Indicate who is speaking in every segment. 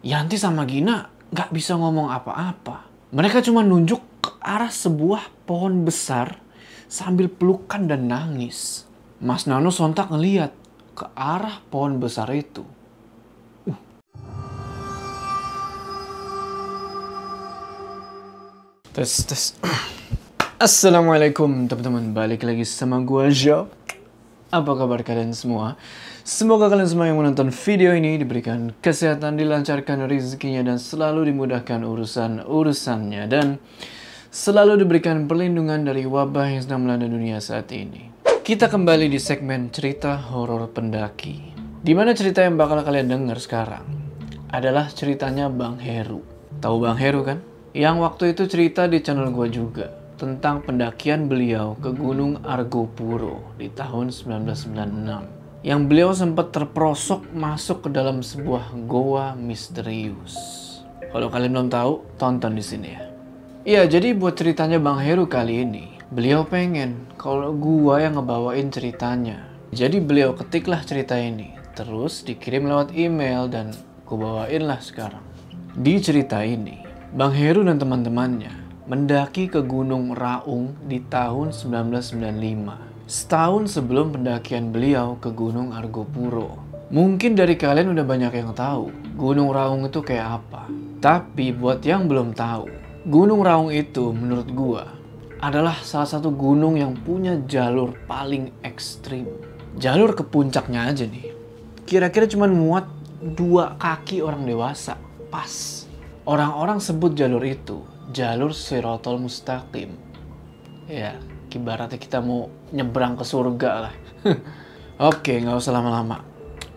Speaker 1: Yanti sama Gina nggak bisa ngomong apa-apa. Mereka cuma nunjuk ke arah sebuah pohon besar sambil pelukan dan nangis. Mas Nano sontak ngeliat ke arah pohon besar itu. Uh. Tes, tes. Assalamualaikum teman-teman, balik lagi sama gue Jo. Apa kabar kalian semua? Semoga kalian semua yang menonton video ini diberikan kesehatan, dilancarkan rezekinya, dan selalu dimudahkan urusan-urusannya. Dan selalu diberikan perlindungan dari wabah yang sedang melanda dunia saat ini. Kita kembali di segmen cerita horor pendaki. Di mana cerita yang bakal kalian dengar sekarang adalah ceritanya Bang Heru. Tahu Bang Heru kan? Yang waktu itu cerita di channel gue juga tentang pendakian beliau ke Gunung Argopuro di tahun 1996. Yang beliau sempat terperosok masuk ke dalam sebuah goa misterius. Kalau kalian belum tahu, tonton di sini ya. Iya, jadi buat ceritanya Bang Heru kali ini, beliau pengen kalau gua yang ngebawain ceritanya. Jadi beliau ketiklah cerita ini, terus dikirim lewat email dan gua bawain lah sekarang. Di cerita ini, Bang Heru dan teman-temannya mendaki ke Gunung Raung di tahun 1995. Setahun sebelum pendakian beliau ke Gunung Argopuro. Mungkin dari kalian udah banyak yang tahu Gunung Raung itu kayak apa. Tapi buat yang belum tahu, Gunung Raung itu menurut gua adalah salah satu gunung yang punya jalur paling ekstrim. Jalur ke puncaknya aja nih. Kira-kira cuma muat dua kaki orang dewasa. Pas. Orang-orang sebut jalur itu jalur Sirotol Mustaqim. Ya, ibaratnya kita mau nyebrang ke surga lah. Oke, nggak usah lama-lama.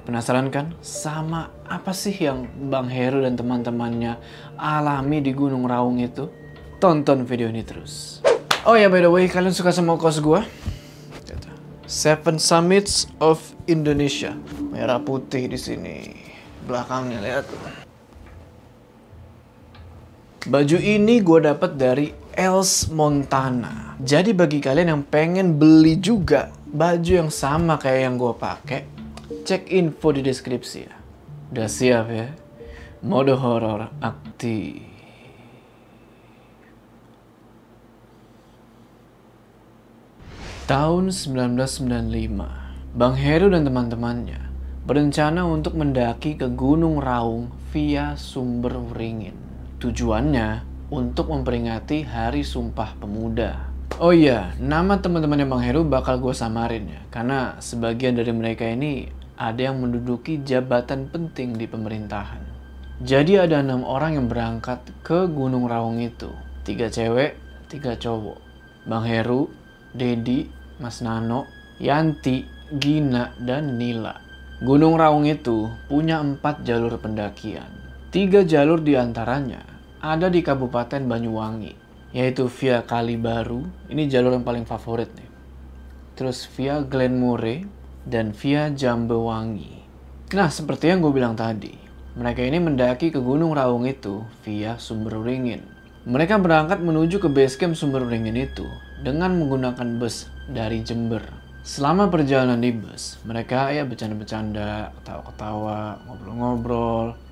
Speaker 1: Penasaran kan? Sama apa sih yang Bang Heru dan teman-temannya alami di Gunung Raung itu? Tonton video ini terus. Oh ya, by the way, kalian suka sama kos gua? Seven Summits of Indonesia. Merah putih di sini. Belakangnya lihat. Baju ini gue dapat dari Els Montana. Jadi bagi kalian yang pengen beli juga baju yang sama kayak yang gue pakai, cek info di deskripsi ya. Udah siap ya? Mode horor aktif. Tahun 1995, Bang Heru dan teman-temannya berencana untuk mendaki ke Gunung Raung via Sumber Wringin. Tujuannya untuk memperingati Hari Sumpah Pemuda. Oh iya, nama teman-temannya Bang Heru bakal gue samarin ya, karena sebagian dari mereka ini ada yang menduduki jabatan penting di pemerintahan. Jadi ada enam orang yang berangkat ke Gunung Raung itu, tiga cewek, tiga cowok. Bang Heru, Dedi, Mas Nano, Yanti, Gina, dan Nila. Gunung Raung itu punya empat jalur pendakian. Tiga jalur di antaranya ada di Kabupaten Banyuwangi, yaitu via Kali Baru. Ini jalur yang paling favorit nih. Terus via Glenmore dan via Jambewangi. Nah, seperti yang gue bilang tadi, mereka ini mendaki ke Gunung Raung itu via Sumber Ringin. Mereka berangkat menuju ke base camp Sumber Ringin itu dengan menggunakan bus dari Jember. Selama perjalanan di bus, mereka ya bercanda-bercanda, ketawa-ketawa, ngobrol-ngobrol,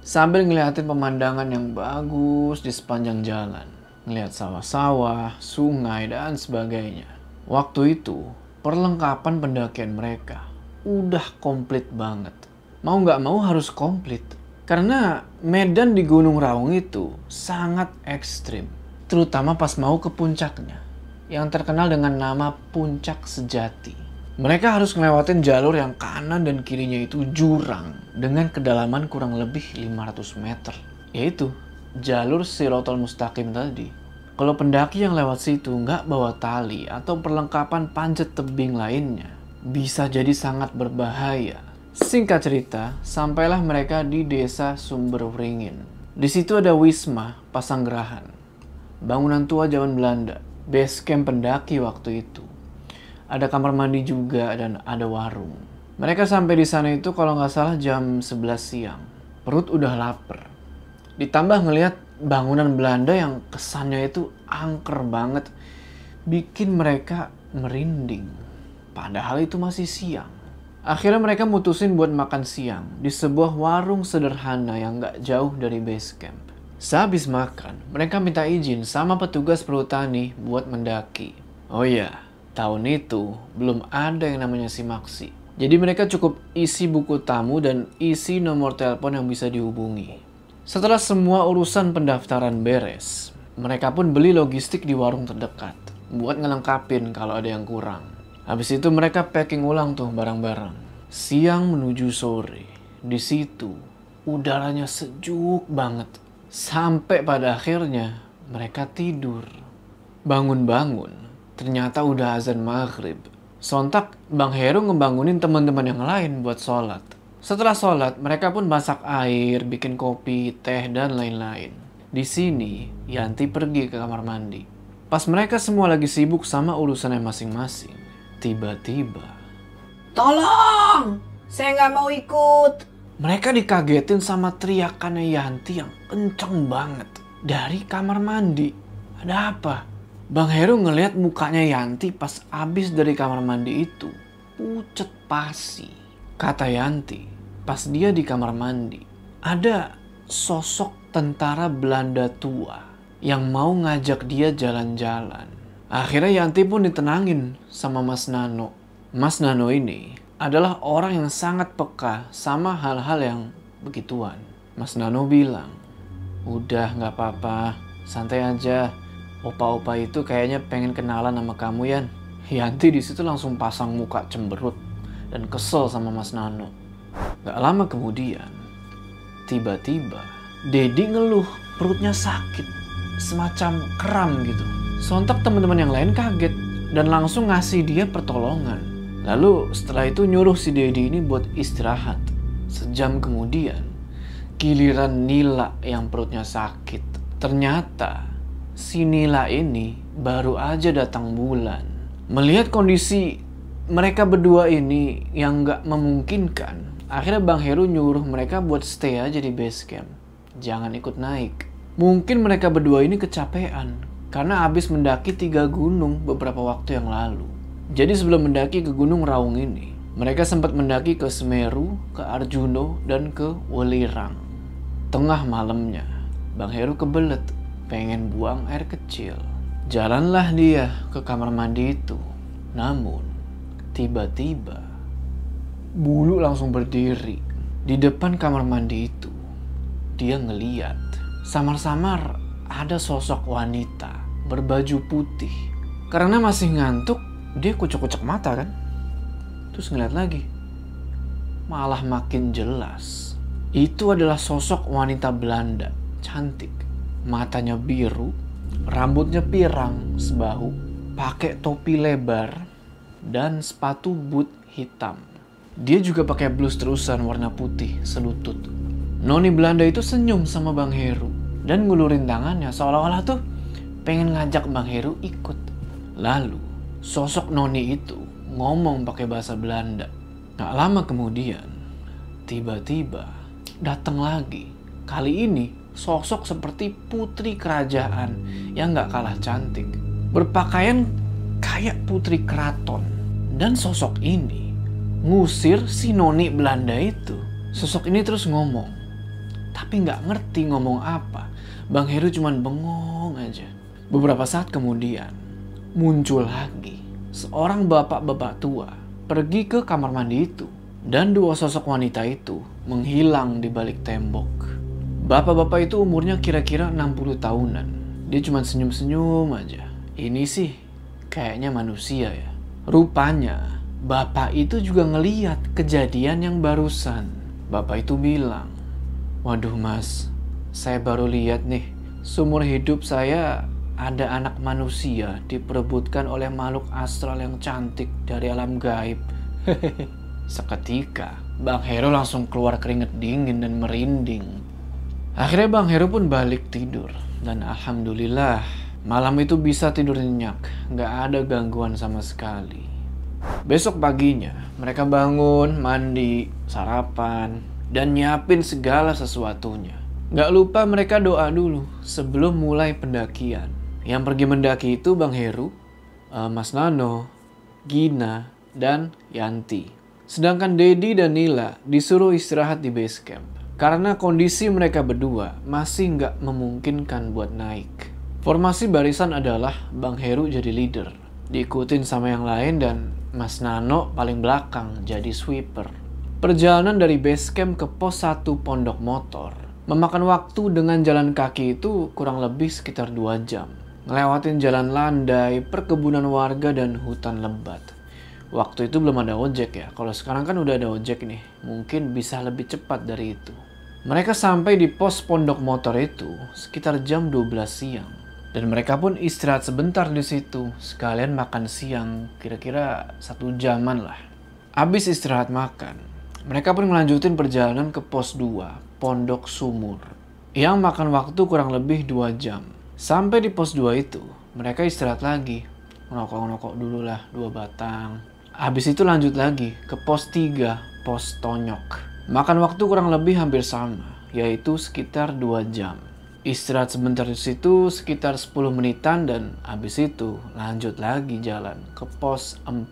Speaker 1: sambil ngeliatin pemandangan yang bagus di sepanjang jalan. Ngeliat sawah-sawah, sungai, dan sebagainya. Waktu itu, perlengkapan pendakian mereka udah komplit banget. Mau nggak mau harus komplit. Karena medan di Gunung Raung itu sangat ekstrim. Terutama pas mau ke puncaknya. Yang terkenal dengan nama Puncak Sejati. Mereka harus ngelewatin jalur yang kanan dan kirinya itu jurang dengan kedalaman kurang lebih 500 meter. Yaitu jalur Sirotol Mustaqim tadi. Kalau pendaki yang lewat situ nggak bawa tali atau perlengkapan panjat tebing lainnya, bisa jadi sangat berbahaya. Singkat cerita, sampailah mereka di desa Sumber Wringin. Di situ ada Wisma Pasanggerahan, bangunan tua zaman Belanda, base camp pendaki waktu itu ada kamar mandi juga dan ada warung. Mereka sampai di sana itu kalau nggak salah jam 11 siang. Perut udah lapar. Ditambah ngelihat bangunan Belanda yang kesannya itu angker banget. Bikin mereka merinding. Padahal itu masih siang. Akhirnya mereka mutusin buat makan siang di sebuah warung sederhana yang gak jauh dari base camp. Sehabis makan, mereka minta izin sama petugas perhutani buat mendaki. Oh iya, tahun itu belum ada yang namanya simaksi. Jadi mereka cukup isi buku tamu dan isi nomor telepon yang bisa dihubungi. Setelah semua urusan pendaftaran beres, mereka pun beli logistik di warung terdekat buat ngelengkapin kalau ada yang kurang. Habis itu mereka packing ulang tuh barang-barang. Siang menuju sore, di situ udaranya sejuk banget. Sampai pada akhirnya mereka tidur. Bangun-bangun, ternyata udah azan maghrib. Sontak Bang Heru ngebangunin teman-teman yang lain buat sholat. Setelah sholat, mereka pun masak air, bikin kopi, teh, dan lain-lain. Di sini, Yanti pergi ke kamar mandi. Pas mereka semua lagi sibuk sama urusannya masing-masing, tiba-tiba...
Speaker 2: Tolong! Saya nggak mau ikut.
Speaker 1: Mereka dikagetin sama teriakannya Yanti yang kenceng banget dari kamar mandi. Ada apa? Bang Heru ngelihat mukanya Yanti pas abis dari kamar mandi itu. Pucet pasi. Kata Yanti, pas dia di kamar mandi, ada sosok tentara Belanda tua yang mau ngajak dia jalan-jalan. Akhirnya Yanti pun ditenangin sama Mas Nano. Mas Nano ini adalah orang yang sangat peka sama hal-hal yang begituan. Mas Nano bilang, udah nggak apa-apa, santai aja. Opa-opa itu kayaknya pengen kenalan sama kamu Yan. Yanti di situ langsung pasang muka cemberut dan kesel sama Mas Nano. Gak lama kemudian, tiba-tiba Dedi ngeluh perutnya sakit, semacam kram gitu. Sontak teman-teman yang lain kaget dan langsung ngasih dia pertolongan. Lalu setelah itu nyuruh si Dedi ini buat istirahat. Sejam kemudian, giliran Nila yang perutnya sakit. Ternyata si Nila ini baru aja datang bulan. Melihat kondisi mereka berdua ini yang gak memungkinkan, akhirnya Bang Heru nyuruh mereka buat stay aja di base camp. Jangan ikut naik. Mungkin mereka berdua ini kecapean karena habis mendaki tiga gunung beberapa waktu yang lalu. Jadi sebelum mendaki ke Gunung Raung ini, mereka sempat mendaki ke Semeru, ke Arjuno, dan ke Welirang. Tengah malamnya, Bang Heru kebelet, pengen buang air kecil. Jalanlah dia ke kamar mandi itu. Namun, tiba-tiba, bulu langsung berdiri di depan kamar mandi itu. Dia ngeliat, samar-samar ada sosok wanita berbaju putih. Karena masih ngantuk, dia kucek-kucek mata kan terus ngeliat lagi malah makin jelas itu adalah sosok wanita Belanda cantik matanya biru rambutnya pirang sebahu pakai topi lebar dan sepatu boot hitam dia juga pakai blus terusan warna putih selutut Noni Belanda itu senyum sama Bang Heru dan ngulurin tangannya seolah-olah tuh pengen ngajak Bang Heru ikut. Lalu sosok Noni itu ngomong pakai bahasa Belanda. Gak lama kemudian, tiba-tiba datang lagi. Kali ini sosok seperti putri kerajaan yang gak kalah cantik. Berpakaian kayak putri keraton. Dan sosok ini ngusir si Noni Belanda itu. Sosok ini terus ngomong. Tapi gak ngerti ngomong apa. Bang Heru cuman bengong aja. Beberapa saat kemudian, muncul lagi seorang bapak-bapak tua pergi ke kamar mandi itu dan dua sosok wanita itu menghilang di balik tembok. Bapak-bapak itu umurnya kira-kira 60 tahunan. Dia cuma senyum-senyum aja. Ini sih kayaknya manusia ya. Rupanya bapak itu juga ngeliat kejadian yang barusan. Bapak itu bilang, Waduh mas, saya baru lihat nih, sumur hidup saya ada anak manusia diperebutkan oleh makhluk astral yang cantik dari alam gaib. Seketika, Bang Heru langsung keluar keringet dingin dan merinding. Akhirnya Bang Heru pun balik tidur. Dan Alhamdulillah, malam itu bisa tidur nyenyak. Gak ada gangguan sama sekali. Besok paginya, mereka bangun, mandi, sarapan, dan nyiapin segala sesuatunya. Gak lupa mereka doa dulu sebelum mulai pendakian. Yang pergi mendaki itu Bang Heru, uh, Mas Nano, Gina, dan Yanti. Sedangkan Dedi dan Nila disuruh istirahat di base camp. Karena kondisi mereka berdua masih nggak memungkinkan buat naik. Formasi barisan adalah Bang Heru jadi leader. Diikutin sama yang lain dan Mas Nano paling belakang jadi sweeper. Perjalanan dari base camp ke pos 1 pondok motor memakan waktu dengan jalan kaki itu kurang lebih sekitar 2 jam. Ngelewatin jalan landai, perkebunan warga dan hutan lebat. Waktu itu belum ada ojek ya. Kalau sekarang kan udah ada ojek nih. Mungkin bisa lebih cepat dari itu. Mereka sampai di pos pondok motor itu sekitar jam 12 siang. Dan mereka pun istirahat sebentar di situ, sekalian makan siang, kira-kira satu jaman lah. Abis istirahat makan, mereka pun melanjutin perjalanan ke pos 2, Pondok Sumur. Yang makan waktu kurang lebih 2 jam. Sampai di pos 2 itu, mereka istirahat lagi. Ngerokok-ngerokok dulu lah, dua batang. Habis itu lanjut lagi ke pos 3, pos Tonyok. Makan waktu kurang lebih hampir sama, yaitu sekitar 2 jam. Istirahat sebentar di situ sekitar 10 menitan dan habis itu lanjut lagi jalan ke pos 4.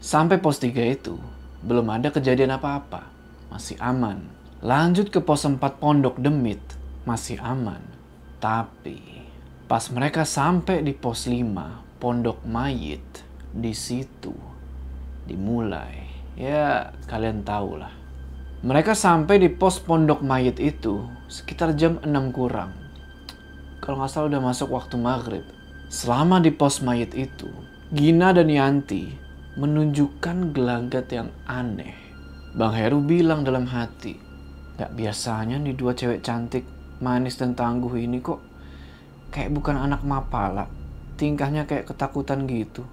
Speaker 1: Sampai pos 3 itu belum ada kejadian apa-apa. Masih aman. Lanjut ke pos 4 Pondok Demit, masih aman. Tapi pas mereka sampai di pos 5 Pondok Mayit, di situ dimulai. Ya, kalian tahu lah. Mereka sampai di pos pondok mayit itu sekitar jam 6 kurang. Kalau nggak salah udah masuk waktu maghrib. Selama di pos mayit itu, Gina dan Yanti menunjukkan gelagat yang aneh. Bang Heru bilang dalam hati, gak biasanya nih dua cewek cantik, manis dan tangguh ini kok kayak bukan anak mapala. Tingkahnya kayak ketakutan gitu.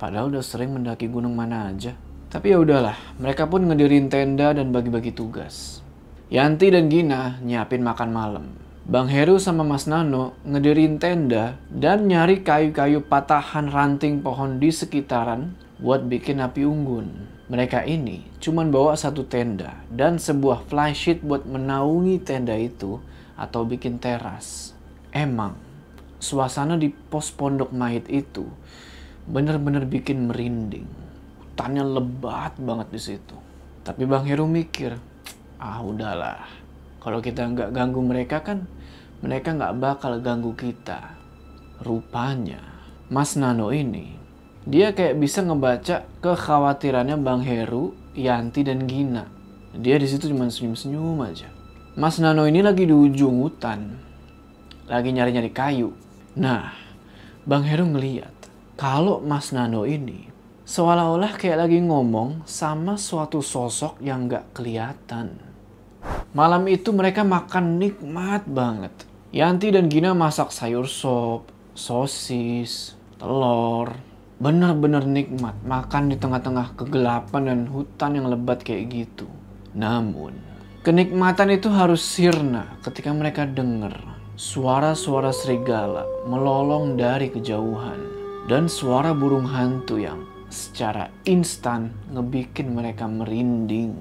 Speaker 1: Padahal udah sering mendaki gunung mana aja. Tapi ya udahlah, mereka pun ngedirin tenda dan bagi-bagi tugas. Yanti dan Gina nyiapin makan malam. Bang Heru sama Mas Nano ngedirin tenda dan nyari kayu-kayu patahan ranting pohon di sekitaran buat bikin api unggun. Mereka ini cuman bawa satu tenda dan sebuah flysheet buat menaungi tenda itu atau bikin teras. Emang, suasana di pos pondok mayit itu bener-bener bikin merinding hutannya lebat banget di situ. Tapi Bang Heru mikir, ah udahlah, kalau kita nggak ganggu mereka kan, mereka nggak bakal ganggu kita. Rupanya, Mas Nano ini, dia kayak bisa ngebaca kekhawatirannya Bang Heru, Yanti dan Gina. Dia di situ cuma senyum-senyum aja. Mas Nano ini lagi di ujung hutan, lagi nyari-nyari kayu. Nah, Bang Heru ngeliat kalau Mas Nano ini Seolah-olah kayak lagi ngomong sama suatu sosok yang gak kelihatan. Malam itu mereka makan nikmat banget. Yanti dan Gina masak sayur sop, sosis, telur. Bener-bener nikmat makan di tengah-tengah kegelapan dan hutan yang lebat kayak gitu. Namun, kenikmatan itu harus sirna ketika mereka dengar suara-suara serigala melolong dari kejauhan dan suara burung hantu yang secara instan ngebikin mereka merinding.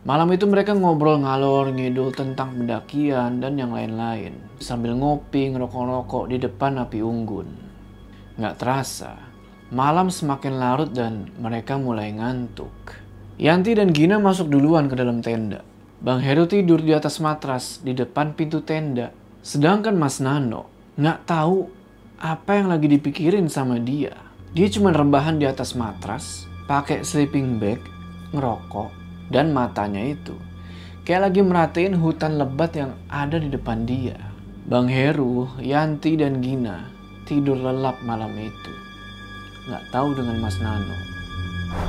Speaker 1: Malam itu mereka ngobrol ngalor ngidul tentang pendakian dan yang lain-lain. Sambil ngopi ngerokok-rokok di depan api unggun. Nggak terasa, malam semakin larut dan mereka mulai ngantuk. Yanti dan Gina masuk duluan ke dalam tenda. Bang Heru tidur di atas matras di depan pintu tenda. Sedangkan Mas Nano nggak tahu apa yang lagi dipikirin sama dia. Dia cuma rebahan di atas matras, pakai sleeping bag, ngerokok, dan matanya itu kayak lagi merhatiin hutan lebat yang ada di depan dia. Bang Heru, Yanti, dan Gina tidur lelap malam itu. Nggak tahu dengan Mas Nano.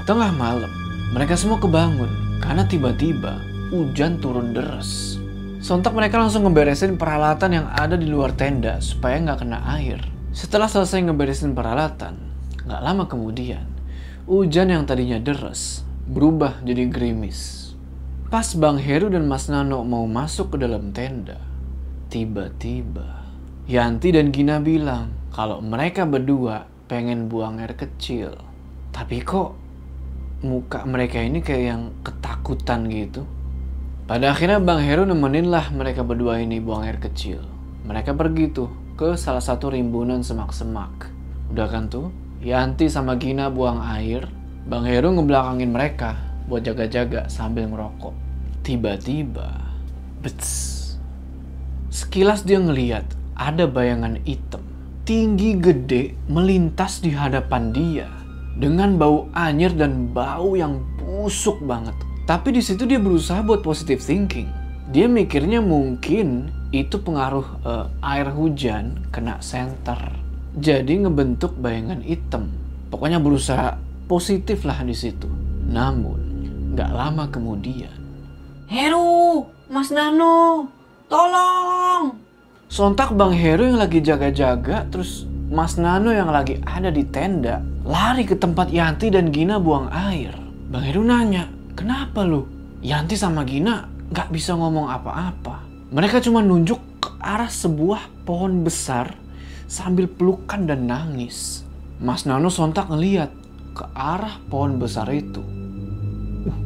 Speaker 1: Tengah malam, mereka semua kebangun karena tiba-tiba hujan turun deras. Sontak mereka langsung ngeberesin peralatan yang ada di luar tenda supaya nggak kena air. Setelah selesai ngeberesin peralatan, Gak lama kemudian, hujan yang tadinya deras berubah jadi gerimis. Pas Bang Heru dan Mas Nano mau masuk ke dalam tenda, tiba-tiba Yanti dan Gina bilang kalau mereka berdua pengen buang air kecil. Tapi kok muka mereka ini kayak yang ketakutan gitu. Pada akhirnya Bang Heru nemenin lah mereka berdua ini buang air kecil. Mereka pergi tuh ke salah satu rimbunan semak-semak. Udah kan tuh, Yanti sama Gina buang air, Bang Heru ngebelakangin mereka buat jaga-jaga sambil ngerokok. Tiba-tiba, bets. Sekilas dia ngeliat ada bayangan hitam tinggi gede melintas di hadapan dia dengan bau anyir dan bau yang busuk banget. Tapi di situ dia berusaha buat positive thinking. Dia mikirnya mungkin itu pengaruh uh, air hujan kena center. Jadi ngebentuk bayangan hitam. Pokoknya berusaha positif lah di situ. Namun nggak lama kemudian.
Speaker 2: Heru, Mas Nano, tolong!
Speaker 1: Sontak Bang Heru yang lagi jaga-jaga, terus Mas Nano yang lagi ada di tenda, lari ke tempat Yanti dan Gina buang air. Bang Heru nanya, kenapa lu? Yanti sama Gina gak bisa ngomong apa-apa. Mereka cuma nunjuk ke arah sebuah pohon besar sambil pelukan dan nangis. Mas Nano sontak ngeliat ke arah pohon besar itu. Uh.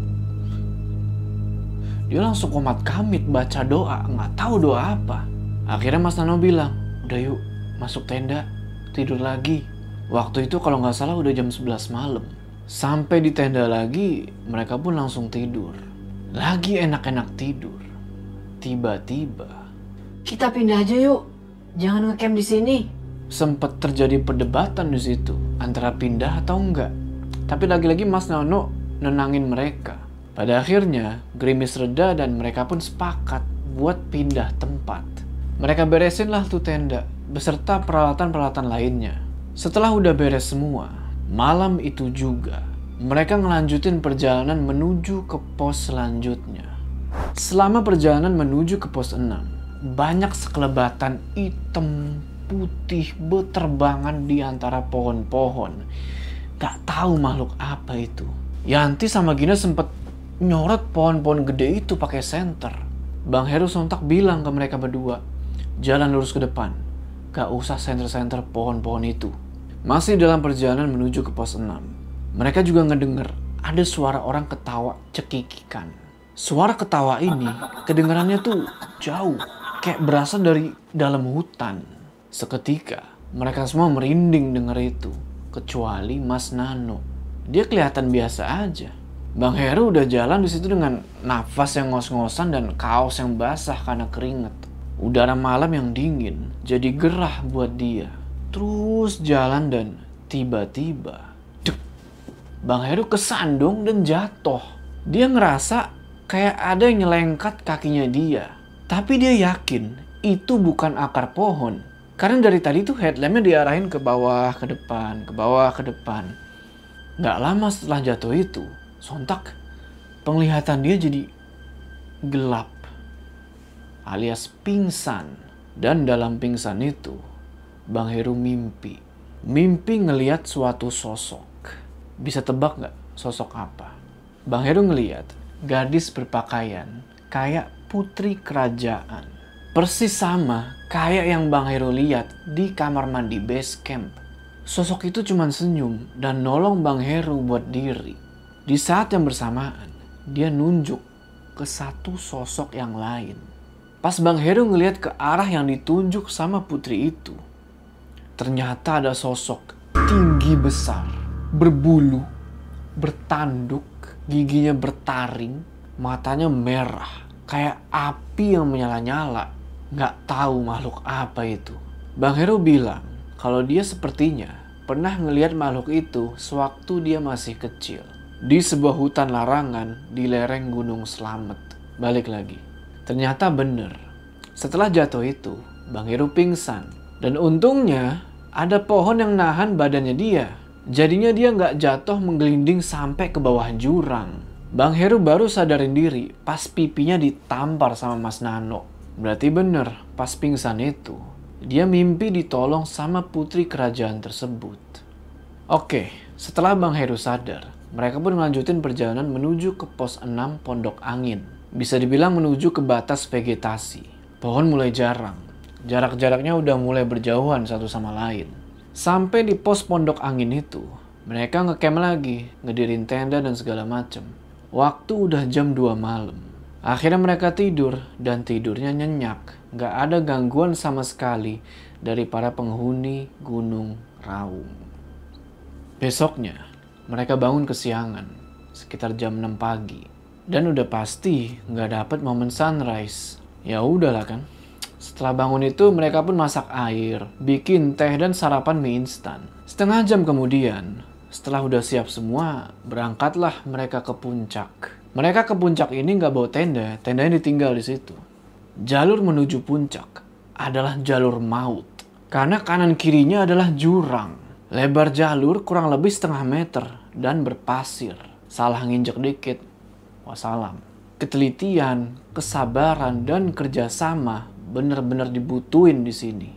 Speaker 1: Dia langsung komat kamit baca doa, nggak tahu doa apa. Akhirnya Mas Nano bilang, udah yuk masuk tenda, tidur lagi. Waktu itu kalau nggak salah udah jam 11 malam. Sampai di tenda lagi, mereka pun langsung tidur. Lagi enak-enak tidur. Tiba-tiba.
Speaker 2: Kita pindah aja yuk. Jangan ngecamp di sini.
Speaker 1: Sempat terjadi perdebatan di situ antara pindah atau enggak. Tapi lagi-lagi Mas Nano nenangin mereka. Pada akhirnya, gerimis reda dan mereka pun sepakat buat pindah tempat. Mereka beresin lah tuh tenda, beserta peralatan-peralatan lainnya. Setelah udah beres semua, malam itu juga, mereka ngelanjutin perjalanan menuju ke pos selanjutnya. Selama perjalanan menuju ke pos 6, banyak sekelebatan hitam putih beterbangan di antara pohon-pohon. Gak tahu makhluk apa itu. Yanti sama Gina sempet nyorot pohon-pohon gede itu pakai senter. Bang Heru sontak bilang ke mereka berdua, Jalan lurus ke depan. Gak usah senter-senter pohon-pohon itu. Masih dalam perjalanan menuju ke pos 6. Mereka juga ngedenger ada suara orang ketawa cekikikan. Suara ketawa ini kedengarannya tuh jauh. Kayak berasal dari dalam hutan. Seketika mereka semua merinding denger itu. Kecuali Mas Nano. Dia kelihatan biasa aja. Bang Heru udah jalan di situ dengan nafas yang ngos-ngosan dan kaos yang basah karena keringet. Udara malam yang dingin jadi gerah buat dia. Terus jalan dan tiba-tiba Bang Heru kesandung dan jatuh. Dia ngerasa kayak ada yang nyelengkat kakinya dia. Tapi dia yakin itu bukan akar pohon. Karena dari tadi tuh headlampnya diarahin ke bawah, ke depan, ke bawah, ke depan. Gak lama setelah jatuh itu, sontak penglihatan dia jadi gelap alias pingsan. Dan dalam pingsan itu, Bang Heru mimpi. Mimpi ngeliat suatu sosok. Bisa tebak nggak sosok apa? Bang Heru ngeliat gadis berpakaian kayak putri kerajaan. Persis sama kayak yang Bang Heru lihat di kamar mandi base camp. Sosok itu cuma senyum dan nolong Bang Heru buat diri. Di saat yang bersamaan, dia nunjuk ke satu sosok yang lain. Pas Bang Heru ngeliat ke arah yang ditunjuk sama putri itu, ternyata ada sosok tinggi besar, berbulu, bertanduk, giginya bertaring, matanya merah, kayak api yang menyala-nyala. Gak tahu makhluk apa itu. Bang Heru bilang kalau dia sepertinya pernah ngeliat makhluk itu sewaktu dia masih kecil. Di sebuah hutan larangan di lereng Gunung Slamet. Balik lagi. Ternyata bener. Setelah jatuh itu, Bang Heru pingsan. Dan untungnya ada pohon yang nahan badannya dia. Jadinya dia nggak jatuh menggelinding sampai ke bawah jurang. Bang Heru baru sadarin diri pas pipinya ditampar sama Mas Nano. Berarti bener, pas pingsan itu, dia mimpi ditolong sama putri kerajaan tersebut. Oke, setelah Bang Heru sadar, mereka pun melanjutin perjalanan menuju ke pos 6 Pondok Angin. Bisa dibilang menuju ke batas vegetasi. Pohon mulai jarang. Jarak-jaraknya udah mulai berjauhan satu sama lain. Sampai di pos pondok angin itu, mereka ngecamp lagi, ngedirin tenda dan segala macem. Waktu udah jam 2 malam. Akhirnya mereka tidur dan tidurnya nyenyak. Gak ada gangguan sama sekali dari para penghuni Gunung Raung. Besoknya, mereka bangun kesiangan sekitar jam 6 pagi. Dan udah pasti nggak dapet momen sunrise. Ya udahlah kan. Setelah bangun itu mereka pun masak air, bikin teh dan sarapan mie instan. Setengah jam kemudian, setelah udah siap semua, berangkatlah mereka ke puncak. Mereka ke puncak ini nggak bawa tenda, tendanya ditinggal di situ. Jalur menuju puncak adalah jalur maut. Karena kanan kirinya adalah jurang. Lebar jalur kurang lebih setengah meter dan berpasir. Salah nginjek dikit, wassalam. Ketelitian, kesabaran, dan kerjasama benar-benar dibutuhin di sini.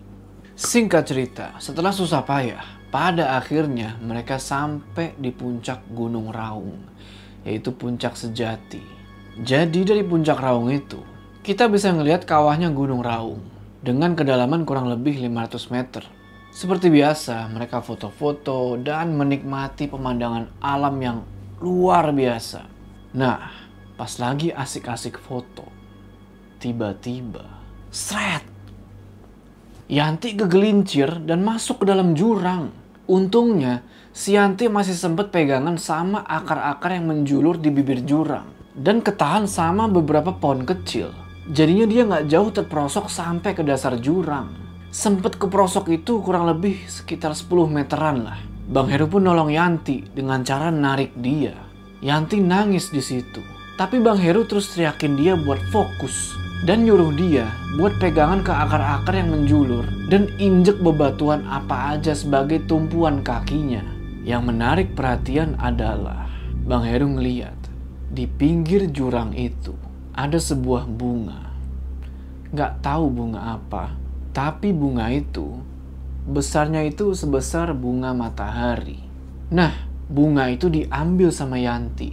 Speaker 1: Singkat cerita, setelah susah payah, pada akhirnya mereka sampai di puncak Gunung Raung, yaitu puncak sejati. Jadi dari puncak Raung itu, kita bisa ngelihat kawahnya Gunung Raung dengan kedalaman kurang lebih 500 meter. Seperti biasa, mereka foto-foto dan menikmati pemandangan alam yang luar biasa. Nah, pas lagi asik-asik foto, tiba-tiba, seret! Yanti kegelincir dan masuk ke dalam jurang. Untungnya, si Yanti masih sempat pegangan sama akar-akar yang menjulur di bibir jurang. Dan ketahan sama beberapa pohon kecil. Jadinya dia nggak jauh terperosok sampai ke dasar jurang. Sempet keperosok itu kurang lebih sekitar 10 meteran lah. Bang Heru pun nolong Yanti dengan cara narik dia. Yanti nangis di situ. Tapi Bang Heru terus teriakin dia buat fokus dan nyuruh dia buat pegangan ke akar-akar yang menjulur dan injek bebatuan apa aja sebagai tumpuan kakinya. Yang menarik perhatian adalah Bang Heru ngeliat di pinggir jurang itu ada sebuah bunga. Gak tahu bunga apa, tapi bunga itu besarnya itu sebesar bunga matahari. Nah, bunga itu diambil sama Yanti,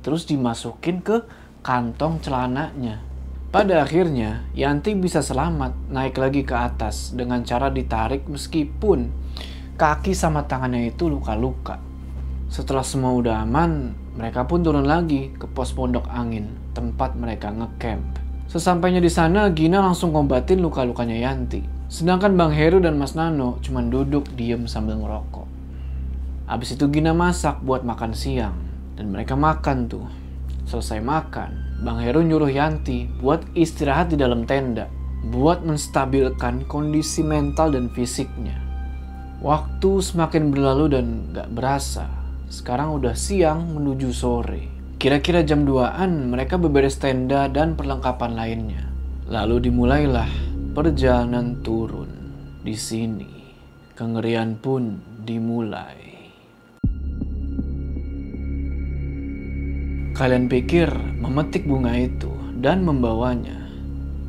Speaker 1: terus dimasukin ke kantong celananya. Pada akhirnya, Yanti bisa selamat naik lagi ke atas dengan cara ditarik meskipun kaki sama tangannya itu luka-luka. Setelah semua udah aman, mereka pun turun lagi ke pos pondok angin, tempat mereka ngecamp. Sesampainya di sana, Gina langsung kombatin luka-lukanya Yanti. Sedangkan Bang Heru dan Mas Nano cuma duduk diem sambil ngerokok. Abis itu Gina masak buat makan siang. Dan mereka makan tuh. Selesai makan, Bang Heru nyuruh Yanti buat istirahat di dalam tenda. Buat menstabilkan kondisi mental dan fisiknya. Waktu semakin berlalu dan gak berasa. Sekarang udah siang menuju sore. Kira-kira jam 2-an mereka beberes tenda dan perlengkapan lainnya. Lalu dimulailah perjalanan turun. Di sini, kengerian pun dimulai. Kalian pikir memetik bunga itu dan membawanya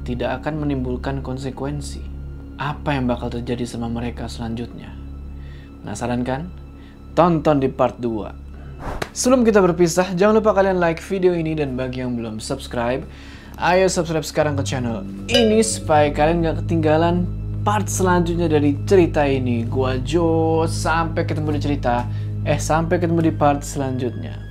Speaker 1: tidak akan menimbulkan konsekuensi? Apa yang bakal terjadi sama mereka selanjutnya? Penasaran kan? Tonton di part 2. Sebelum kita berpisah, jangan lupa kalian like video ini dan bagi yang belum subscribe, ayo subscribe sekarang ke channel ini supaya kalian gak ketinggalan part selanjutnya dari cerita ini. Gua Jo, sampai ketemu di cerita, eh sampai ketemu di part selanjutnya.